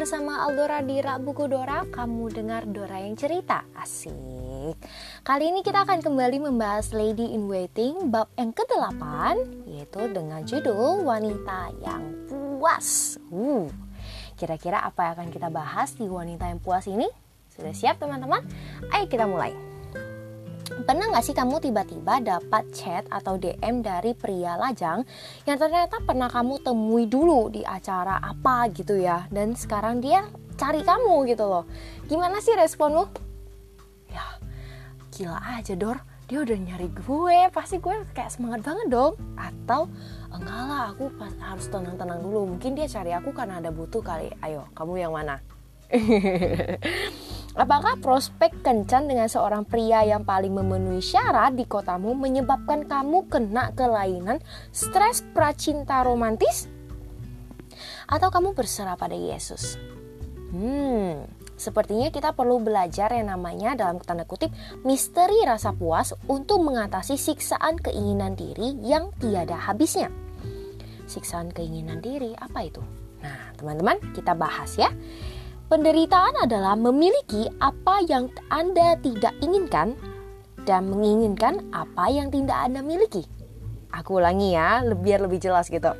bersama Aldora di Rak Buku Dora. Kamu dengar Dora yang cerita. Asik. Kali ini kita akan kembali membahas Lady in Waiting Bab yang ke-8 Yaitu dengan judul Wanita yang Puas. Uh, Kira-kira apa yang akan kita bahas di Wanita yang Puas ini? Sudah siap teman-teman? Ayo kita mulai Pernah gak sih kamu tiba-tiba dapat chat atau DM dari pria lajang yang ternyata pernah kamu temui dulu di acara apa gitu ya dan sekarang dia cari kamu gitu loh. Gimana sih responmu? Ya, gila aja Dor, dia udah nyari gue, pasti gue kayak semangat banget dong. Atau enggak lah, aku harus tenang-tenang dulu. Mungkin dia cari aku karena ada butuh kali. Ayo, kamu yang mana? Apakah prospek kencan dengan seorang pria yang paling memenuhi syarat di kotamu menyebabkan kamu kena kelainan stres pracinta romantis? Atau kamu berserah pada Yesus? Hmm, sepertinya kita perlu belajar yang namanya dalam tanda kutip misteri rasa puas untuk mengatasi siksaan keinginan diri yang tiada habisnya. Siksaan keinginan diri apa itu? Nah, teman-teman, kita bahas ya. Penderitaan adalah memiliki apa yang Anda tidak inginkan dan menginginkan apa yang tidak Anda miliki. Aku ulangi ya, biar lebih jelas gitu.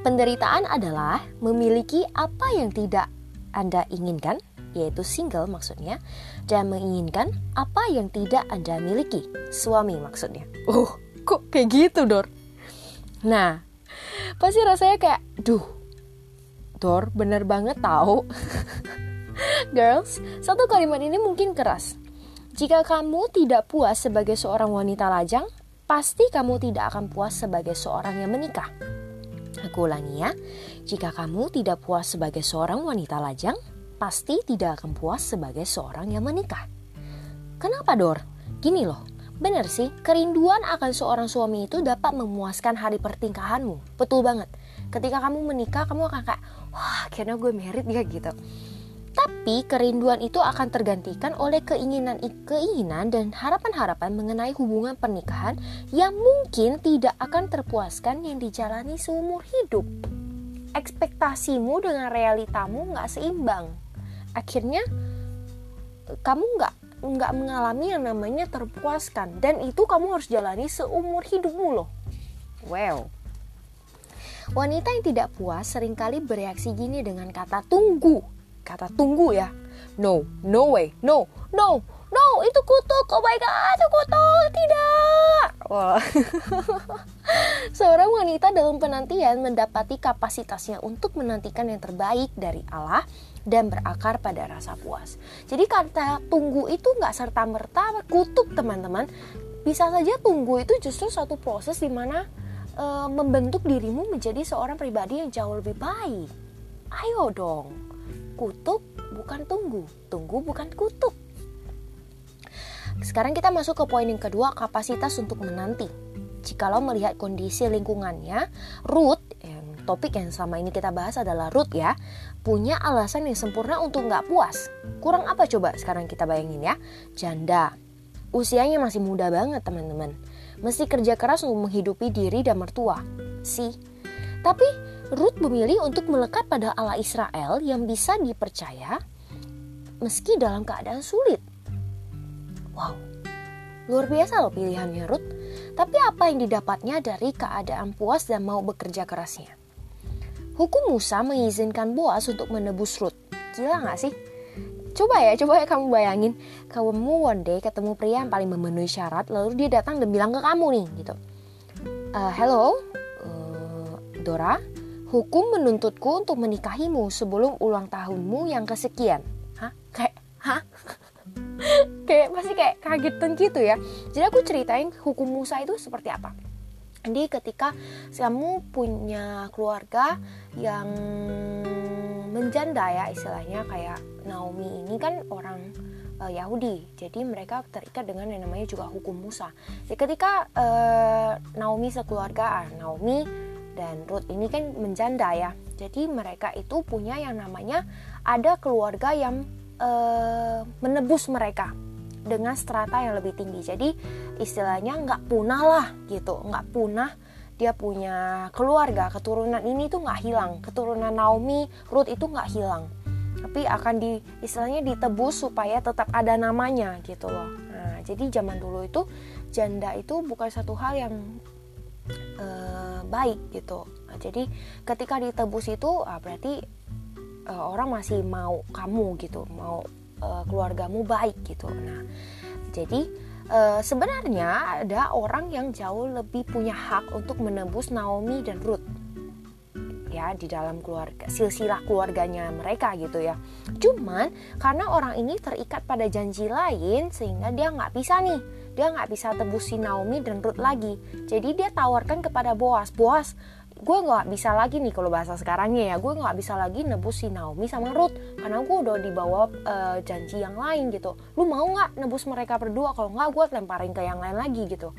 Penderitaan adalah memiliki apa yang tidak Anda inginkan, yaitu single maksudnya, dan menginginkan apa yang tidak Anda miliki, suami maksudnya. Oh, kok kayak gitu, Dor? Nah, pasti rasanya kayak, duh, Dor, bener banget tahu. Girls, satu kalimat ini mungkin keras. Jika kamu tidak puas sebagai seorang wanita lajang, pasti kamu tidak akan puas sebagai seorang yang menikah. Aku ulangi ya, jika kamu tidak puas sebagai seorang wanita lajang, pasti tidak akan puas sebagai seorang yang menikah. Kenapa Dor? Gini loh, bener sih, kerinduan akan seorang suami itu dapat memuaskan hari pertingkahanmu. Betul banget ketika kamu menikah kamu akan kayak wah akhirnya gue merit ya gitu tapi kerinduan itu akan tergantikan oleh keinginan-keinginan dan harapan-harapan mengenai hubungan pernikahan yang mungkin tidak akan terpuaskan yang dijalani seumur hidup. Ekspektasimu dengan realitamu nggak seimbang. Akhirnya kamu nggak nggak mengalami yang namanya terpuaskan dan itu kamu harus jalani seumur hidupmu loh. Wow. Wanita yang tidak puas sering kali bereaksi gini dengan kata tunggu. Kata tunggu ya. No, no way, no, no, no, itu kutuk. Oh my god, itu kutuk. Tidak. Wah. Seorang wanita dalam penantian mendapati kapasitasnya untuk menantikan yang terbaik dari Allah dan berakar pada rasa puas. Jadi kata tunggu itu nggak serta merta kutuk teman-teman. Bisa saja tunggu itu justru satu proses di mana e, membentuk dirimu menjadi seorang pribadi yang jauh lebih baik. Ayo dong, kutuk bukan tunggu, tunggu bukan kutuk. Sekarang kita masuk ke poin yang kedua, kapasitas untuk menanti. Jikalau melihat kondisi lingkungannya, Ruth, yang topik yang sama ini kita bahas adalah Ruth ya, punya alasan yang sempurna untuk nggak puas. Kurang apa coba sekarang kita bayangin ya? Janda, usianya masih muda banget teman-teman mesti kerja keras untuk menghidupi diri dan mertua. Sih. Tapi Ruth memilih untuk melekat pada Allah Israel yang bisa dipercaya meski dalam keadaan sulit. Wow, luar biasa loh pilihannya Ruth. Tapi apa yang didapatnya dari keadaan puas dan mau bekerja kerasnya? Hukum Musa mengizinkan Boas untuk menebus Ruth. Gila gak sih? Coba ya, coba ya kamu bayangin, kamu one day ketemu pria yang paling memenuhi syarat, lalu dia datang dan bilang ke kamu nih, gitu. Uh, hello, uh, Dora, hukum menuntutku untuk menikahimu sebelum ulang tahunmu yang kesekian. Hah? Kayak, hah? kayak pasti kayak kagetan gitu ya. Jadi aku ceritain hukum Musa itu seperti apa. Jadi ketika kamu punya keluarga yang menjanda ya istilahnya kayak Naomi ini kan orang uh, Yahudi jadi mereka terikat dengan yang namanya juga hukum Musa jadi ketika uh, Naomi sekeluarga ah, Naomi dan Ruth ini kan menjanda ya jadi mereka itu punya yang namanya ada keluarga yang uh, menebus mereka dengan strata yang lebih tinggi. Jadi istilahnya nggak punah lah gitu. Nggak punah dia punya keluarga. Keturunan ini tuh nggak hilang. Keturunan Naomi Ruth itu nggak hilang. Tapi akan di istilahnya ditebus supaya tetap ada namanya gitu loh. Nah jadi zaman dulu itu janda itu bukan satu hal yang uh, baik gitu. Nah, jadi ketika ditebus itu uh, berarti uh, orang masih mau kamu gitu mau uh, keluargamu baik gitu. Nah jadi uh, sebenarnya ada orang yang jauh lebih punya hak untuk menebus Naomi dan Ruth ya di dalam keluarga silsilah keluarganya mereka gitu ya. Cuman karena orang ini terikat pada janji lain sehingga dia nggak bisa nih dia nggak bisa tebusin Naomi dan Ruth lagi. Jadi dia tawarkan kepada Boas Boas gue nggak bisa lagi nih kalau bahasa sekarangnya ya gue nggak bisa lagi nebus si Naomi sama Ruth karena gue udah dibawa uh, janji yang lain gitu. Lu mau nggak nebus mereka berdua? Kalau nggak gue lemparin ke yang lain lagi gitu.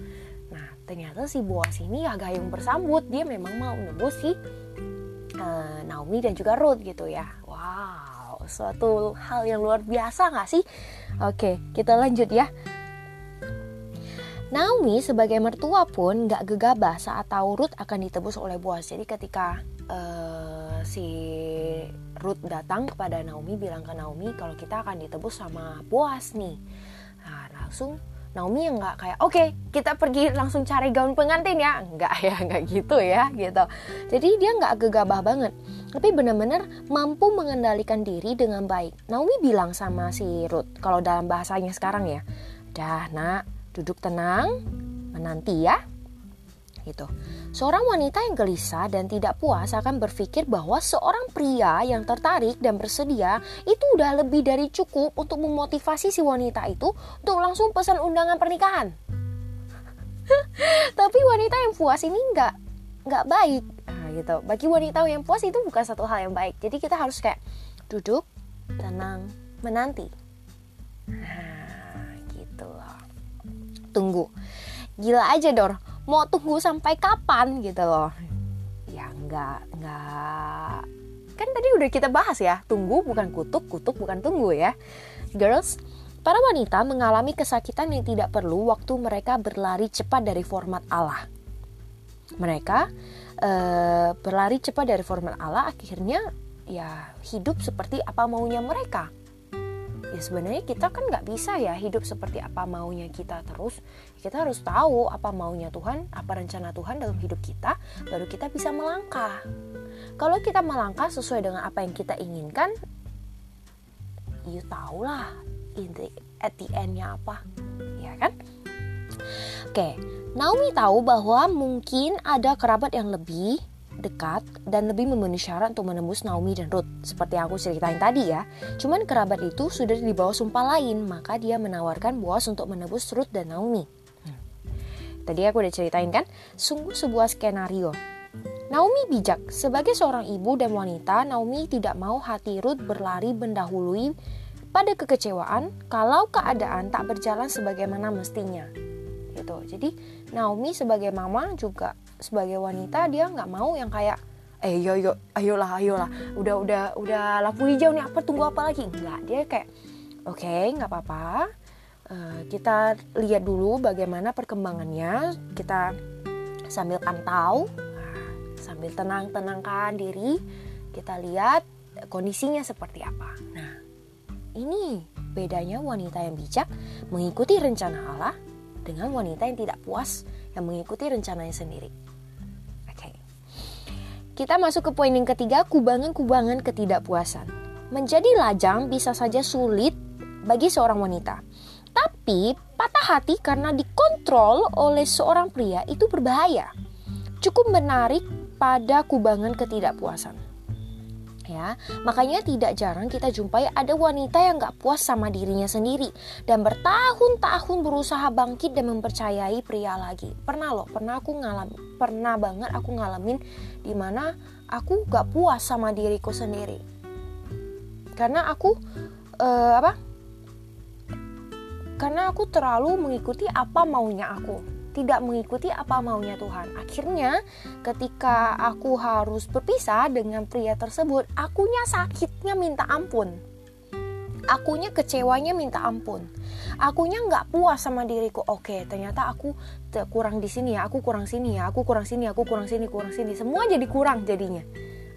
Nah ternyata si Boas ini ya gayung bersambut. Dia memang mau nebus si uh, Naomi dan juga Ruth gitu ya. Wow suatu hal yang luar biasa nggak sih? Oke kita lanjut ya Naomi sebagai mertua pun gak gegabah saat tahu Ruth akan ditebus oleh Boaz. Jadi ketika uh, si Ruth datang kepada Naomi bilang ke Naomi kalau kita akan ditebus sama Boaz nih. Nah, langsung Naomi yang nggak kayak oke okay, kita pergi langsung cari gaun pengantin ya nggak ya nggak gitu ya gitu jadi dia nggak gegabah banget tapi benar-benar mampu mengendalikan diri dengan baik Naomi bilang sama si Ruth kalau dalam bahasanya sekarang ya dah nak Duduk tenang, menanti ya. Gitu. Seorang wanita yang gelisah dan tidak puas akan berpikir bahwa seorang pria yang tertarik dan bersedia itu udah lebih dari cukup untuk memotivasi si wanita itu untuk langsung pesan undangan pernikahan. Tapi wanita yang puas ini nggak nggak baik. Nah, gitu. Bagi wanita yang puas itu bukan satu hal yang baik. Jadi kita harus kayak duduk, tenang, menanti. Nah, tunggu. Gila aja dor. Mau tunggu sampai kapan gitu loh. Ya nggak nggak. Kan tadi udah kita bahas ya tunggu bukan kutuk kutuk bukan tunggu ya. Girls para wanita mengalami kesakitan yang tidak perlu waktu mereka berlari cepat dari format Allah. Mereka uh, berlari cepat dari format Allah akhirnya ya hidup seperti apa maunya mereka ya sebenarnya kita kan nggak bisa ya hidup seperti apa maunya kita terus. Kita harus tahu apa maunya Tuhan apa rencana Tuhan dalam hidup kita baru kita bisa melangkah. Kalau kita melangkah sesuai dengan apa yang kita inginkan you tahu lah at the endnya apa. Ya kan? Oke Naomi tahu bahwa mungkin ada kerabat yang lebih dekat dan lebih memenuhi syarat untuk menembus Naomi dan Ruth seperti aku ceritain tadi ya. Cuman kerabat itu sudah di bawah sumpah lain, maka dia menawarkan Boas untuk menebus Ruth dan Naomi. Hmm. Tadi aku udah ceritain kan, sungguh sebuah skenario. Naomi bijak, sebagai seorang ibu dan wanita, Naomi tidak mau hati Ruth berlari mendahului pada kekecewaan kalau keadaan tak berjalan sebagaimana mestinya. Gitu. Jadi Naomi sebagai mama juga sebagai wanita dia nggak mau yang kayak eh yo yo ayolah ayolah. Udah udah udah lampu hijau nih apa tunggu apa lagi? Nggak dia kayak oke okay, nggak apa-apa. Uh, kita lihat dulu bagaimana perkembangannya. Kita sambil pantau nah, sambil tenang tenangkan diri. Kita lihat kondisinya seperti apa. Nah ini bedanya wanita yang bijak mengikuti rencana Allah dengan wanita yang tidak puas yang mengikuti rencananya sendiri kita masuk ke poin yang ketiga, kubangan-kubangan ketidakpuasan. Menjadi lajang bisa saja sulit bagi seorang wanita. Tapi patah hati karena dikontrol oleh seorang pria itu berbahaya. Cukup menarik pada kubangan ketidakpuasan ya. Makanya tidak jarang kita jumpai ada wanita yang gak puas sama dirinya sendiri dan bertahun-tahun berusaha bangkit dan mempercayai pria lagi. Pernah loh, pernah aku ngalam, pernah banget aku ngalamin di mana aku gak puas sama diriku sendiri. Karena aku uh, apa? Karena aku terlalu mengikuti apa maunya aku tidak mengikuti apa maunya Tuhan. Akhirnya, ketika aku harus berpisah dengan pria tersebut, akunya sakitnya minta ampun. akunya kecewanya minta ampun. Akunya nggak puas sama diriku. Oke ternyata aku kurang di sini ya aku kurang sini ya aku kurang sini aku kurang sini kurang sini. Semua jadi kurang jadinya.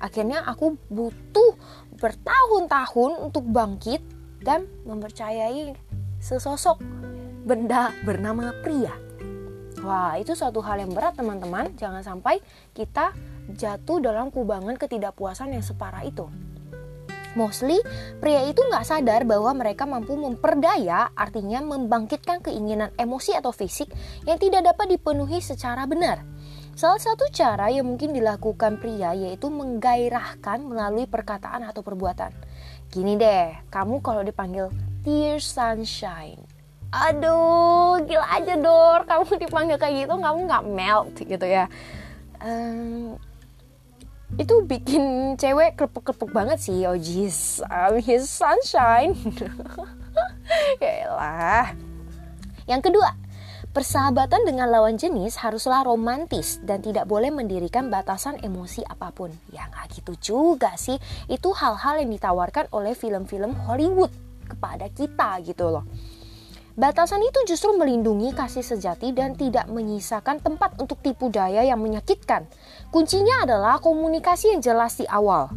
Akhirnya aku butuh bertahun-tahun untuk bangkit dan mempercayai sesosok benda bernama pria wah itu suatu hal yang berat teman-teman jangan sampai kita jatuh dalam kubangan ketidakpuasan yang separah itu Mostly, pria itu nggak sadar bahwa mereka mampu memperdaya, artinya membangkitkan keinginan emosi atau fisik yang tidak dapat dipenuhi secara benar. Salah satu cara yang mungkin dilakukan pria yaitu menggairahkan melalui perkataan atau perbuatan. Gini deh, kamu kalau dipanggil Dear Sunshine, aduh gila aja dor, kamu dipanggil kayak gitu kamu nggak melt gitu ya. Um, itu bikin cewek klepek-klepek banget sih oh jeez I'm his sunshine ya yang kedua Persahabatan dengan lawan jenis haruslah romantis dan tidak boleh mendirikan batasan emosi apa pun. Ya nggak gitu juga sih. Itu hal-hal yang ditawarkan oleh film-film Hollywood kepada kita gitu loh. Batasan itu justru melindungi kasih sejati dan tidak menyisakan tempat untuk tipu daya yang menyakitkan. Kuncinya adalah komunikasi yang jelas di awal.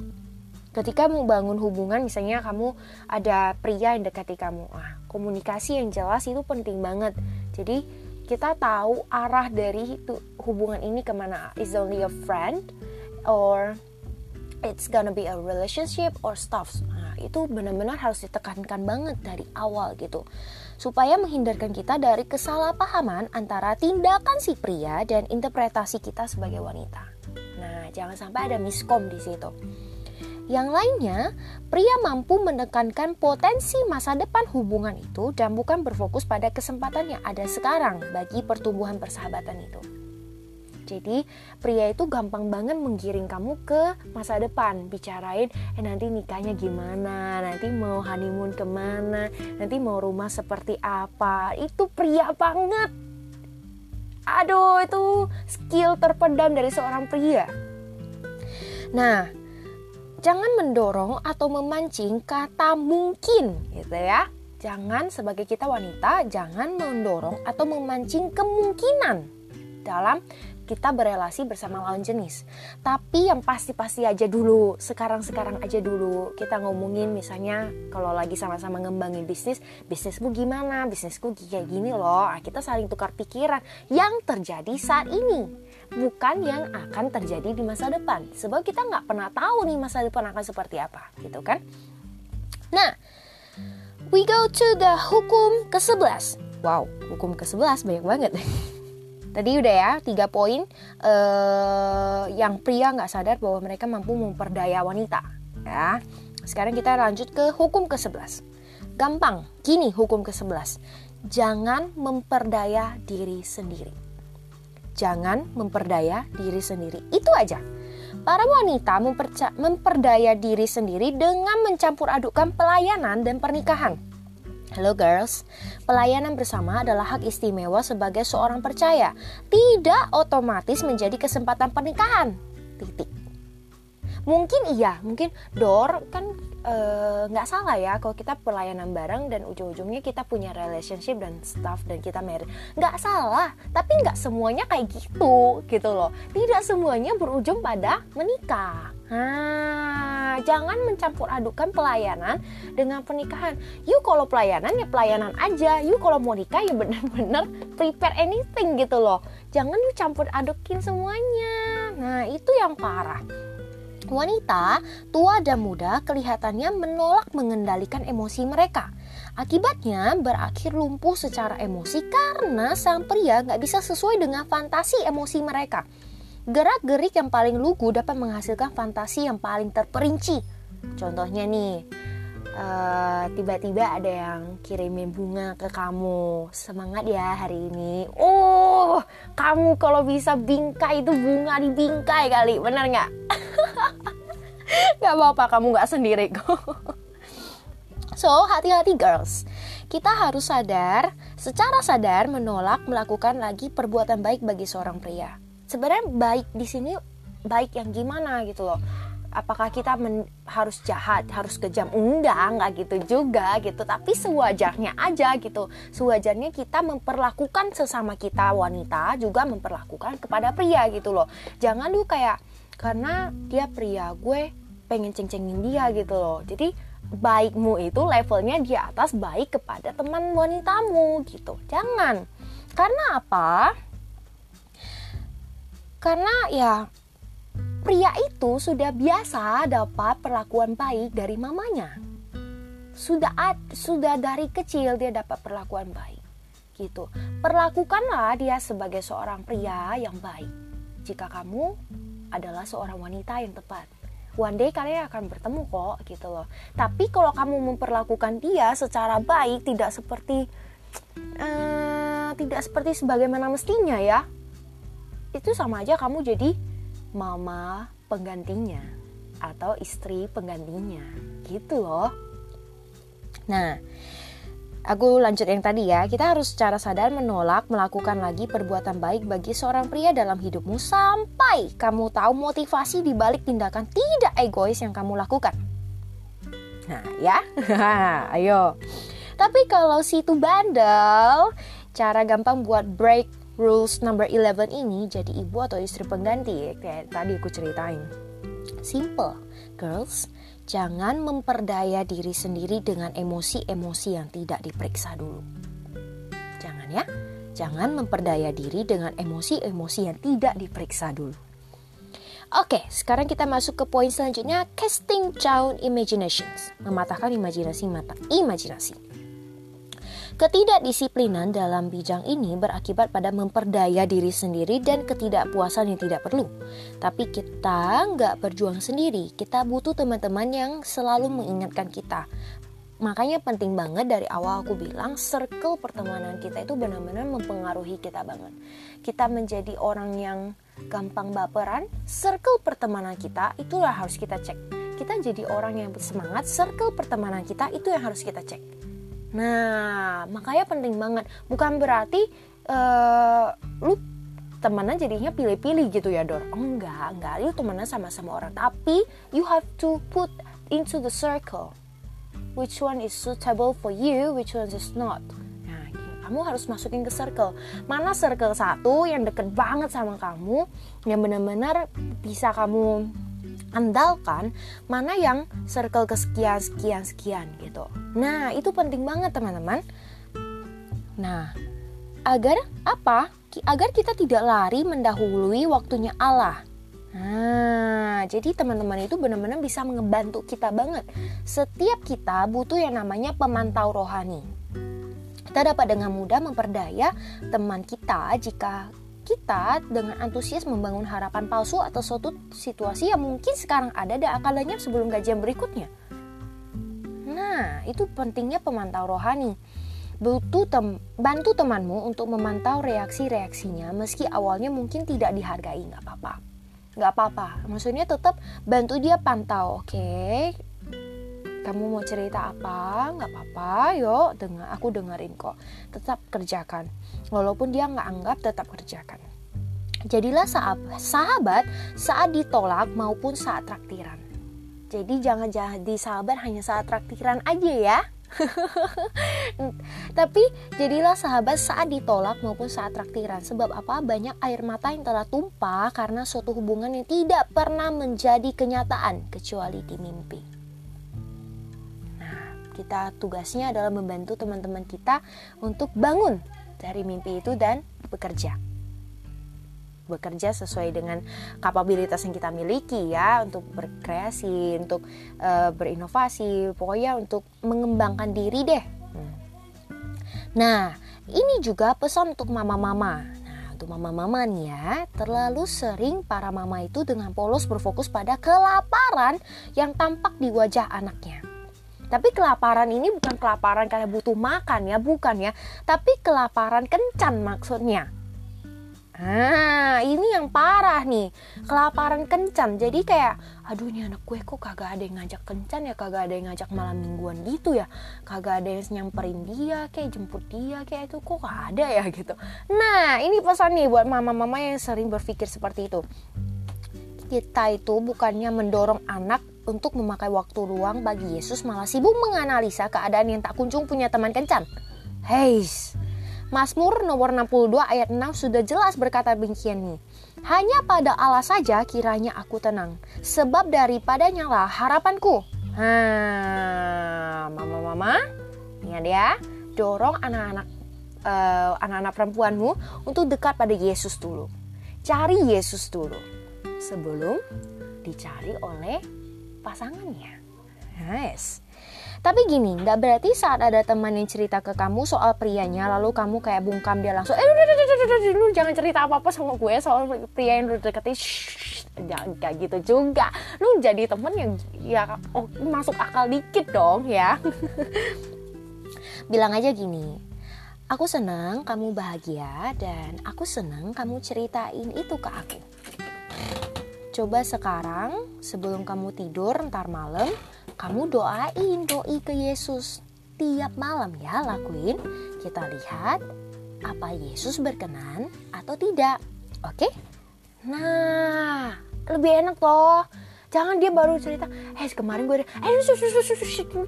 Ketika membangun hubungan, misalnya kamu ada pria yang dekati kamu, ah, komunikasi yang jelas itu penting banget. Jadi kita tahu arah dari itu, hubungan ini ke mana. Is only a friend or it's gonna be a relationship or stuff. Nah, itu benar-benar harus ditekankan banget dari awal gitu supaya menghindarkan kita dari kesalahpahaman antara tindakan si pria dan interpretasi kita sebagai wanita. Nah, jangan sampai ada miskom di situ. Yang lainnya, pria mampu menekankan potensi masa depan hubungan itu dan bukan berfokus pada kesempatan yang ada sekarang bagi pertumbuhan persahabatan itu. Jadi pria itu gampang banget menggiring kamu ke masa depan. Bicarain eh nanti nikahnya gimana? Nanti mau honeymoon ke mana? Nanti mau rumah seperti apa? Itu pria banget. Aduh itu skill terpendam dari seorang pria. Nah jangan mendorong atau memancing kata mungkin gitu ya. Jangan sebagai kita wanita jangan mendorong atau memancing kemungkinan dalam kita berelasi bersama lawan jenis. Tapi yang pasti-pasti aja dulu, sekarang-sekarang aja dulu. Kita ngomongin misalnya kalau lagi sama-sama ngembangin bisnis, bisnismu gimana, bisnisku kayak gini loh. Nah, kita saling tukar pikiran yang terjadi saat ini. Bukan yang akan terjadi di masa depan. Sebab kita nggak pernah tahu nih masa depan akan seperti apa, gitu kan? Nah, we go to the hukum ke-11. Wow, hukum ke-11 banyak banget. Tadi udah ya tiga poin uh, yang pria nggak sadar bahwa mereka mampu memperdaya wanita. Ya, sekarang kita lanjut ke hukum ke-11. Gampang, gini hukum ke-11. Jangan memperdaya diri sendiri. Jangan memperdaya diri sendiri. Itu aja. Para wanita memperdaya diri sendiri dengan mencampur adukan pelayanan dan pernikahan Hello girls, pelayanan bersama adalah hak istimewa sebagai seorang percaya, tidak otomatis menjadi kesempatan pernikahan. Titik. Mungkin iya, mungkin Dor kan Eh, nggak uh, salah ya kalau kita pelayanan bareng dan ujung-ujungnya kita punya relationship dan stuff dan kita married. Nggak salah tapi nggak semuanya kayak gitu gitu loh. Tidak semuanya berujung pada menikah Nah, jangan mencampur adukan pelayanan dengan pernikahan. Yuk kalau pelayanan ya pelayanan aja. Yuk kalau mau nikah ya benar-benar prepare anything gitu loh. Jangan yuk campur adukin semuanya. Nah, itu yang parah. Wanita, tua dan muda kelihatannya menolak mengendalikan emosi mereka. Akibatnya berakhir lumpuh secara emosi karena sang pria nggak bisa sesuai dengan fantasi emosi mereka. Gerak-gerik yang paling lugu dapat menghasilkan fantasi yang paling terperinci. Contohnya nih, tiba tiba-tiba ada yang kirimin bunga ke kamu. Semangat ya hari ini. Oh, kamu kalau bisa bingkai itu bunga di bingkai kali, benar nggak? gak apa-apa kamu gak sendiri kok So, hati-hati girls. Kita harus sadar, secara sadar menolak melakukan lagi perbuatan baik bagi seorang pria. Sebenarnya baik di sini baik yang gimana gitu loh. apakah kita men, harus jahat harus kejam? Enggak enggak gitu juga gitu. Tapi sewajarnya aja gitu. Sewajarnya kita memperlakukan sesama kita wanita juga memperlakukan kepada pria gitu loh. Jangan lu kayak karena dia pria gue pengen ceng-cengin dia gitu loh. Jadi baikmu itu levelnya di atas baik kepada teman wanitamu gitu. Jangan. Karena apa karena ya Pria itu sudah biasa dapat perlakuan baik dari mamanya. Sudah sudah dari kecil dia dapat perlakuan baik. Gitu. Perlakukanlah dia sebagai seorang pria yang baik. Jika kamu adalah seorang wanita yang tepat. One day kalian akan bertemu kok gitu loh. Tapi kalau kamu memperlakukan dia secara baik tidak seperti uh, tidak seperti sebagaimana mestinya ya. Itu sama aja kamu jadi mama penggantinya atau istri penggantinya. Gitu loh. Nah aku lanjut yang tadi ya. Kita harus secara sadar menolak melakukan lagi perbuatan baik bagi seorang pria dalam hidupmu sampai kamu tahu motivasi di balik tindakan tidak egois yang kamu lakukan. Nah ya. Ayo. Tapi kalau si itu bandel cara gampang buat break rules number 11 ini jadi ibu atau istri pengganti kayak tadi aku ceritain. Simple, girls. Jangan memperdaya diri sendiri dengan emosi-emosi yang tidak diperiksa dulu. Jangan ya. Jangan memperdaya diri dengan emosi-emosi yang tidak diperiksa dulu. Oke, sekarang kita masuk ke poin selanjutnya, casting down imaginations, mematahkan imajinasi mata imajinasi. Ketidakdisiplinan dalam bidang ini berakibat pada memperdaya diri sendiri dan ketidakpuasan yang tidak perlu. Tapi kita nggak berjuang sendiri, kita butuh teman-teman yang selalu mengingatkan kita. Makanya penting banget dari awal aku bilang circle pertemanan kita itu benar-benar mempengaruhi kita banget. Kita menjadi orang yang gampang baperan, circle pertemanan kita itulah harus kita cek. Kita jadi orang yang bersemangat, circle pertemanan kita itu yang harus kita cek Nah, makanya penting banget. Bukan berarti uh, lu temenan jadinya pilih-pilih gitu ya, Dor. Oh, enggak, enggak. Lu temenan sama-sama orang. Tapi you have to put into the circle. Which one is suitable for you, which one is not. Nah, kamu harus masukin ke circle. Mana circle satu yang deket banget sama kamu, yang benar-benar bisa kamu andalkan mana yang circle kesekian sekian sekian gitu. Nah, itu penting banget teman-teman. Nah, agar apa? Agar kita tidak lari mendahului waktunya Allah. Nah, jadi teman-teman itu benar-benar bisa membantu kita banget. Setiap kita butuh yang namanya pemantau rohani. Kita dapat dengan mudah memperdaya teman kita jika kita dengan antusias membangun harapan palsu atau suatu situasi yang mungkin sekarang ada dan akan lenyap sebelum gajian berikutnya. Nah, itu pentingnya pemantau rohani. Butuh tem bantu temanmu untuk memantau reaksi-reaksinya meski awalnya mungkin tidak dihargai, nggak apa-apa. Nggak apa-apa, maksudnya tetap bantu dia pantau, oke? Okay? Kamu mau cerita apa? Nggak apa-apa, yuk, dengar, aku dengerin kok. Tetap kerjakan. Walaupun dia nggak anggap tetap kerjakan. Jadilah sahabat saat ditolak maupun saat traktiran. Jadi jangan jadi sahabat hanya saat traktiran aja ya. Tapi jadilah sahabat saat ditolak maupun saat traktiran. Sebab apa? Banyak air mata yang telah tumpah karena suatu hubungan yang tidak pernah menjadi kenyataan kecuali di mimpi kita tugasnya adalah membantu teman-teman kita untuk bangun dari mimpi itu dan bekerja. Bekerja sesuai dengan kapabilitas yang kita miliki ya untuk berkreasi untuk uh, berinovasi pokoknya untuk mengembangkan diri deh. Nah ini juga pesan untuk mama-mama. Nah untuk mama-mama nih ya terlalu sering para mama itu dengan polos berfokus pada kelaparan yang tampak di wajah anaknya tapi kelaparan ini bukan kelaparan karena butuh makan ya, bukan ya. Tapi kelaparan kencan maksudnya. Ah, ini yang parah nih. Kelaparan kencan. Jadi kayak, aduh ini anak gue kok kagak ada yang ngajak kencan ya, kagak ada yang ngajak malam mingguan gitu ya. Kagak ada yang nyamperin dia, kayak jemput dia, kayak itu kok gak ada ya gitu. Nah, ini pesan nih buat mama-mama yang sering berpikir seperti itu kita itu bukannya mendorong anak untuk memakai waktu luang bagi Yesus malah sibuk menganalisa keadaan yang tak kunjung punya teman kencan. Hei, Mazmur nomor 62 ayat 6 sudah jelas berkata nih. Hanya pada Allah saja kiranya aku tenang, sebab daripadanya lah harapanku. mama-mama, ingat ya, dorong anak-anak uh, anak-anak perempuanmu untuk dekat pada Yesus dulu. Cari Yesus dulu sebelum dicari oleh pasangannya. Nice. Tapi gini, nggak berarti saat ada teman yang cerita ke kamu soal prianya, lalu kamu kayak bungkam dia langsung, eh udah, udah, udah, lu jangan cerita apa-apa sama gue soal pria yang lu deketin. Jangan kayak gitu juga. Lu jadi temen yang ya oh, masuk akal dikit dong ya. Bilang aja gini, aku senang kamu bahagia dan aku senang kamu ceritain itu ke aku. Coba sekarang sebelum kamu tidur ntar malam kamu doain doi ke Yesus tiap malam ya lakuin. Kita lihat apa Yesus berkenan atau tidak. Oke? Nah, lebih enak toh. Jangan dia baru cerita, eh kemarin gue, eh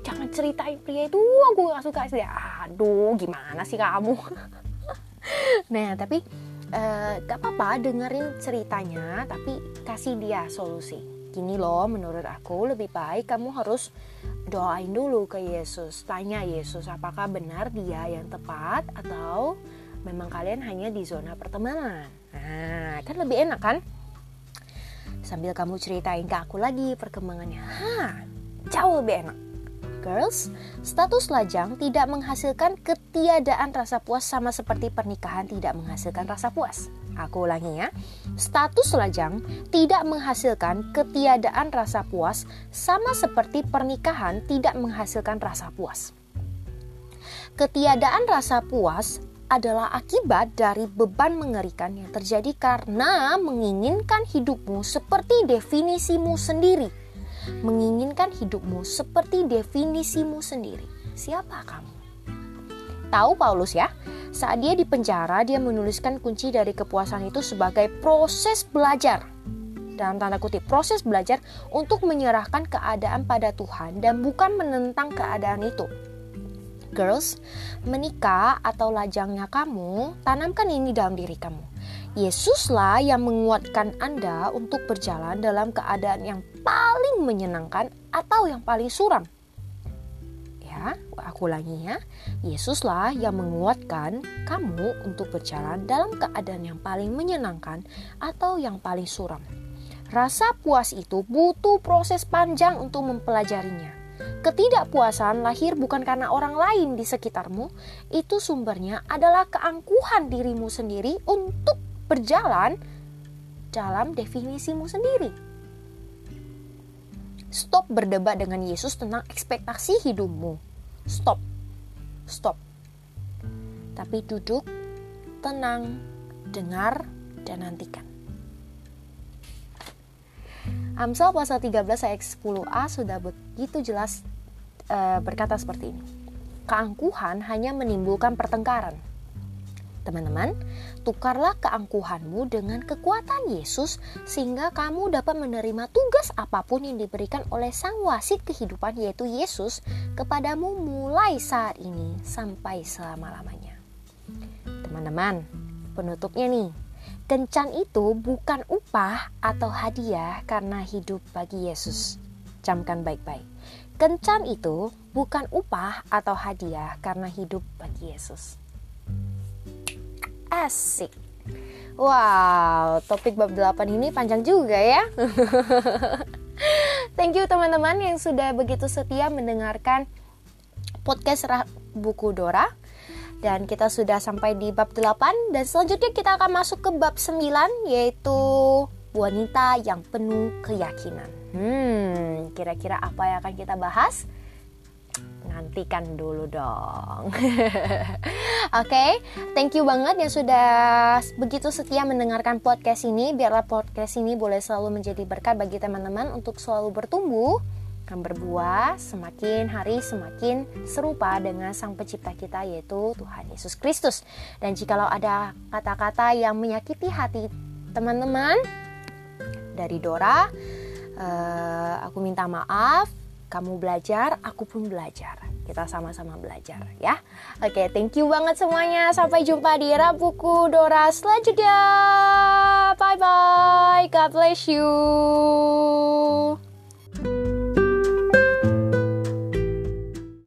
jangan ceritain pria itu, gue gak suka sih. Aduh, gimana sih kamu? nah, tapi uh, gak apa-apa dengerin ceritanya tapi kasih dia solusi. Gini loh menurut aku lebih baik kamu harus doain dulu ke Yesus. Tanya Yesus apakah benar dia yang tepat atau memang kalian hanya di zona pertemanan? Nah kan lebih enak kan? Sambil kamu ceritain ke aku lagi perkembangannya. Hah, jauh lebih enak Girls, status lajang tidak menghasilkan ketiadaan rasa puas sama seperti pernikahan tidak menghasilkan rasa puas. Aku ulangi ya. Status lajang tidak menghasilkan ketiadaan rasa puas sama seperti pernikahan tidak menghasilkan rasa puas. Ketiadaan rasa puas adalah akibat dari beban mengerikan yang terjadi karena menginginkan hidupmu seperti definisimu sendiri menginginkan hidupmu seperti definisimu sendiri. Siapa kamu? Tahu Paulus ya, saat dia di penjara dia menuliskan kunci dari kepuasan itu sebagai proses belajar. Dalam tanda kutip, proses belajar untuk menyerahkan keadaan pada Tuhan dan bukan menentang keadaan itu. Girls, menikah atau lajangnya kamu, tanamkan ini dalam diri kamu. Yesuslah yang menguatkan Anda untuk berjalan dalam keadaan yang paling menyenangkan atau yang paling suram? Ya, aku ulangi ya. Yesuslah yang menguatkan kamu untuk berjalan dalam keadaan yang paling menyenangkan atau yang paling suram. Rasa puas itu butuh proses panjang untuk mempelajarinya. Ketidakpuasan lahir bukan karena orang lain di sekitarmu, itu sumbernya adalah keangkuhan dirimu sendiri untuk berjalan dalam definisimu sendiri. Stop berdebat dengan Yesus tentang ekspektasi hidupmu. Stop. Stop. Tapi duduk, tenang, dengar, dan nantikan. Amsal pasal 13 ayat 10a sudah begitu jelas e, berkata seperti ini. Keangkuhan hanya menimbulkan pertengkaran Teman-teman, tukarlah keangkuhanmu dengan kekuatan Yesus sehingga kamu dapat menerima tugas apa pun yang diberikan oleh Sang Wasit kehidupan yaitu Yesus kepadamu mulai saat ini sampai selama-lamanya. Teman-teman, penutupnya nih. Kencan itu bukan upah atau hadiah karena hidup bagi Yesus. Camkan baik-baik. Kencan itu bukan upah atau hadiah karena hidup bagi Yesus. Asik. Wow, topik bab 8 ini panjang juga ya. Thank you teman-teman yang sudah begitu setia mendengarkan podcast Buku Dora. Dan kita sudah sampai di bab 8 dan selanjutnya kita akan masuk ke bab 9 yaitu wanita yang penuh keyakinan. Hmm, kira-kira apa yang akan kita bahas? Nantikan dulu dong. Oke, okay? thank you banget yang sudah begitu setia mendengarkan podcast ini. Biarlah podcast ini boleh selalu menjadi berkat bagi teman-teman untuk selalu bertumbuh dan berbuah semakin hari semakin serupa dengan Sang Pencipta kita yaitu Tuhan Yesus Kristus. Dan jikalau ada kata-kata yang menyakiti hati teman-teman, dari Dora. Uh, aku minta maaf, kamu belajar, aku pun belajar. Kita sama-sama belajar ya. Oke, thank you banget semuanya. Sampai jumpa di Rabuku Dora selanjutnya. Bye bye. God bless you.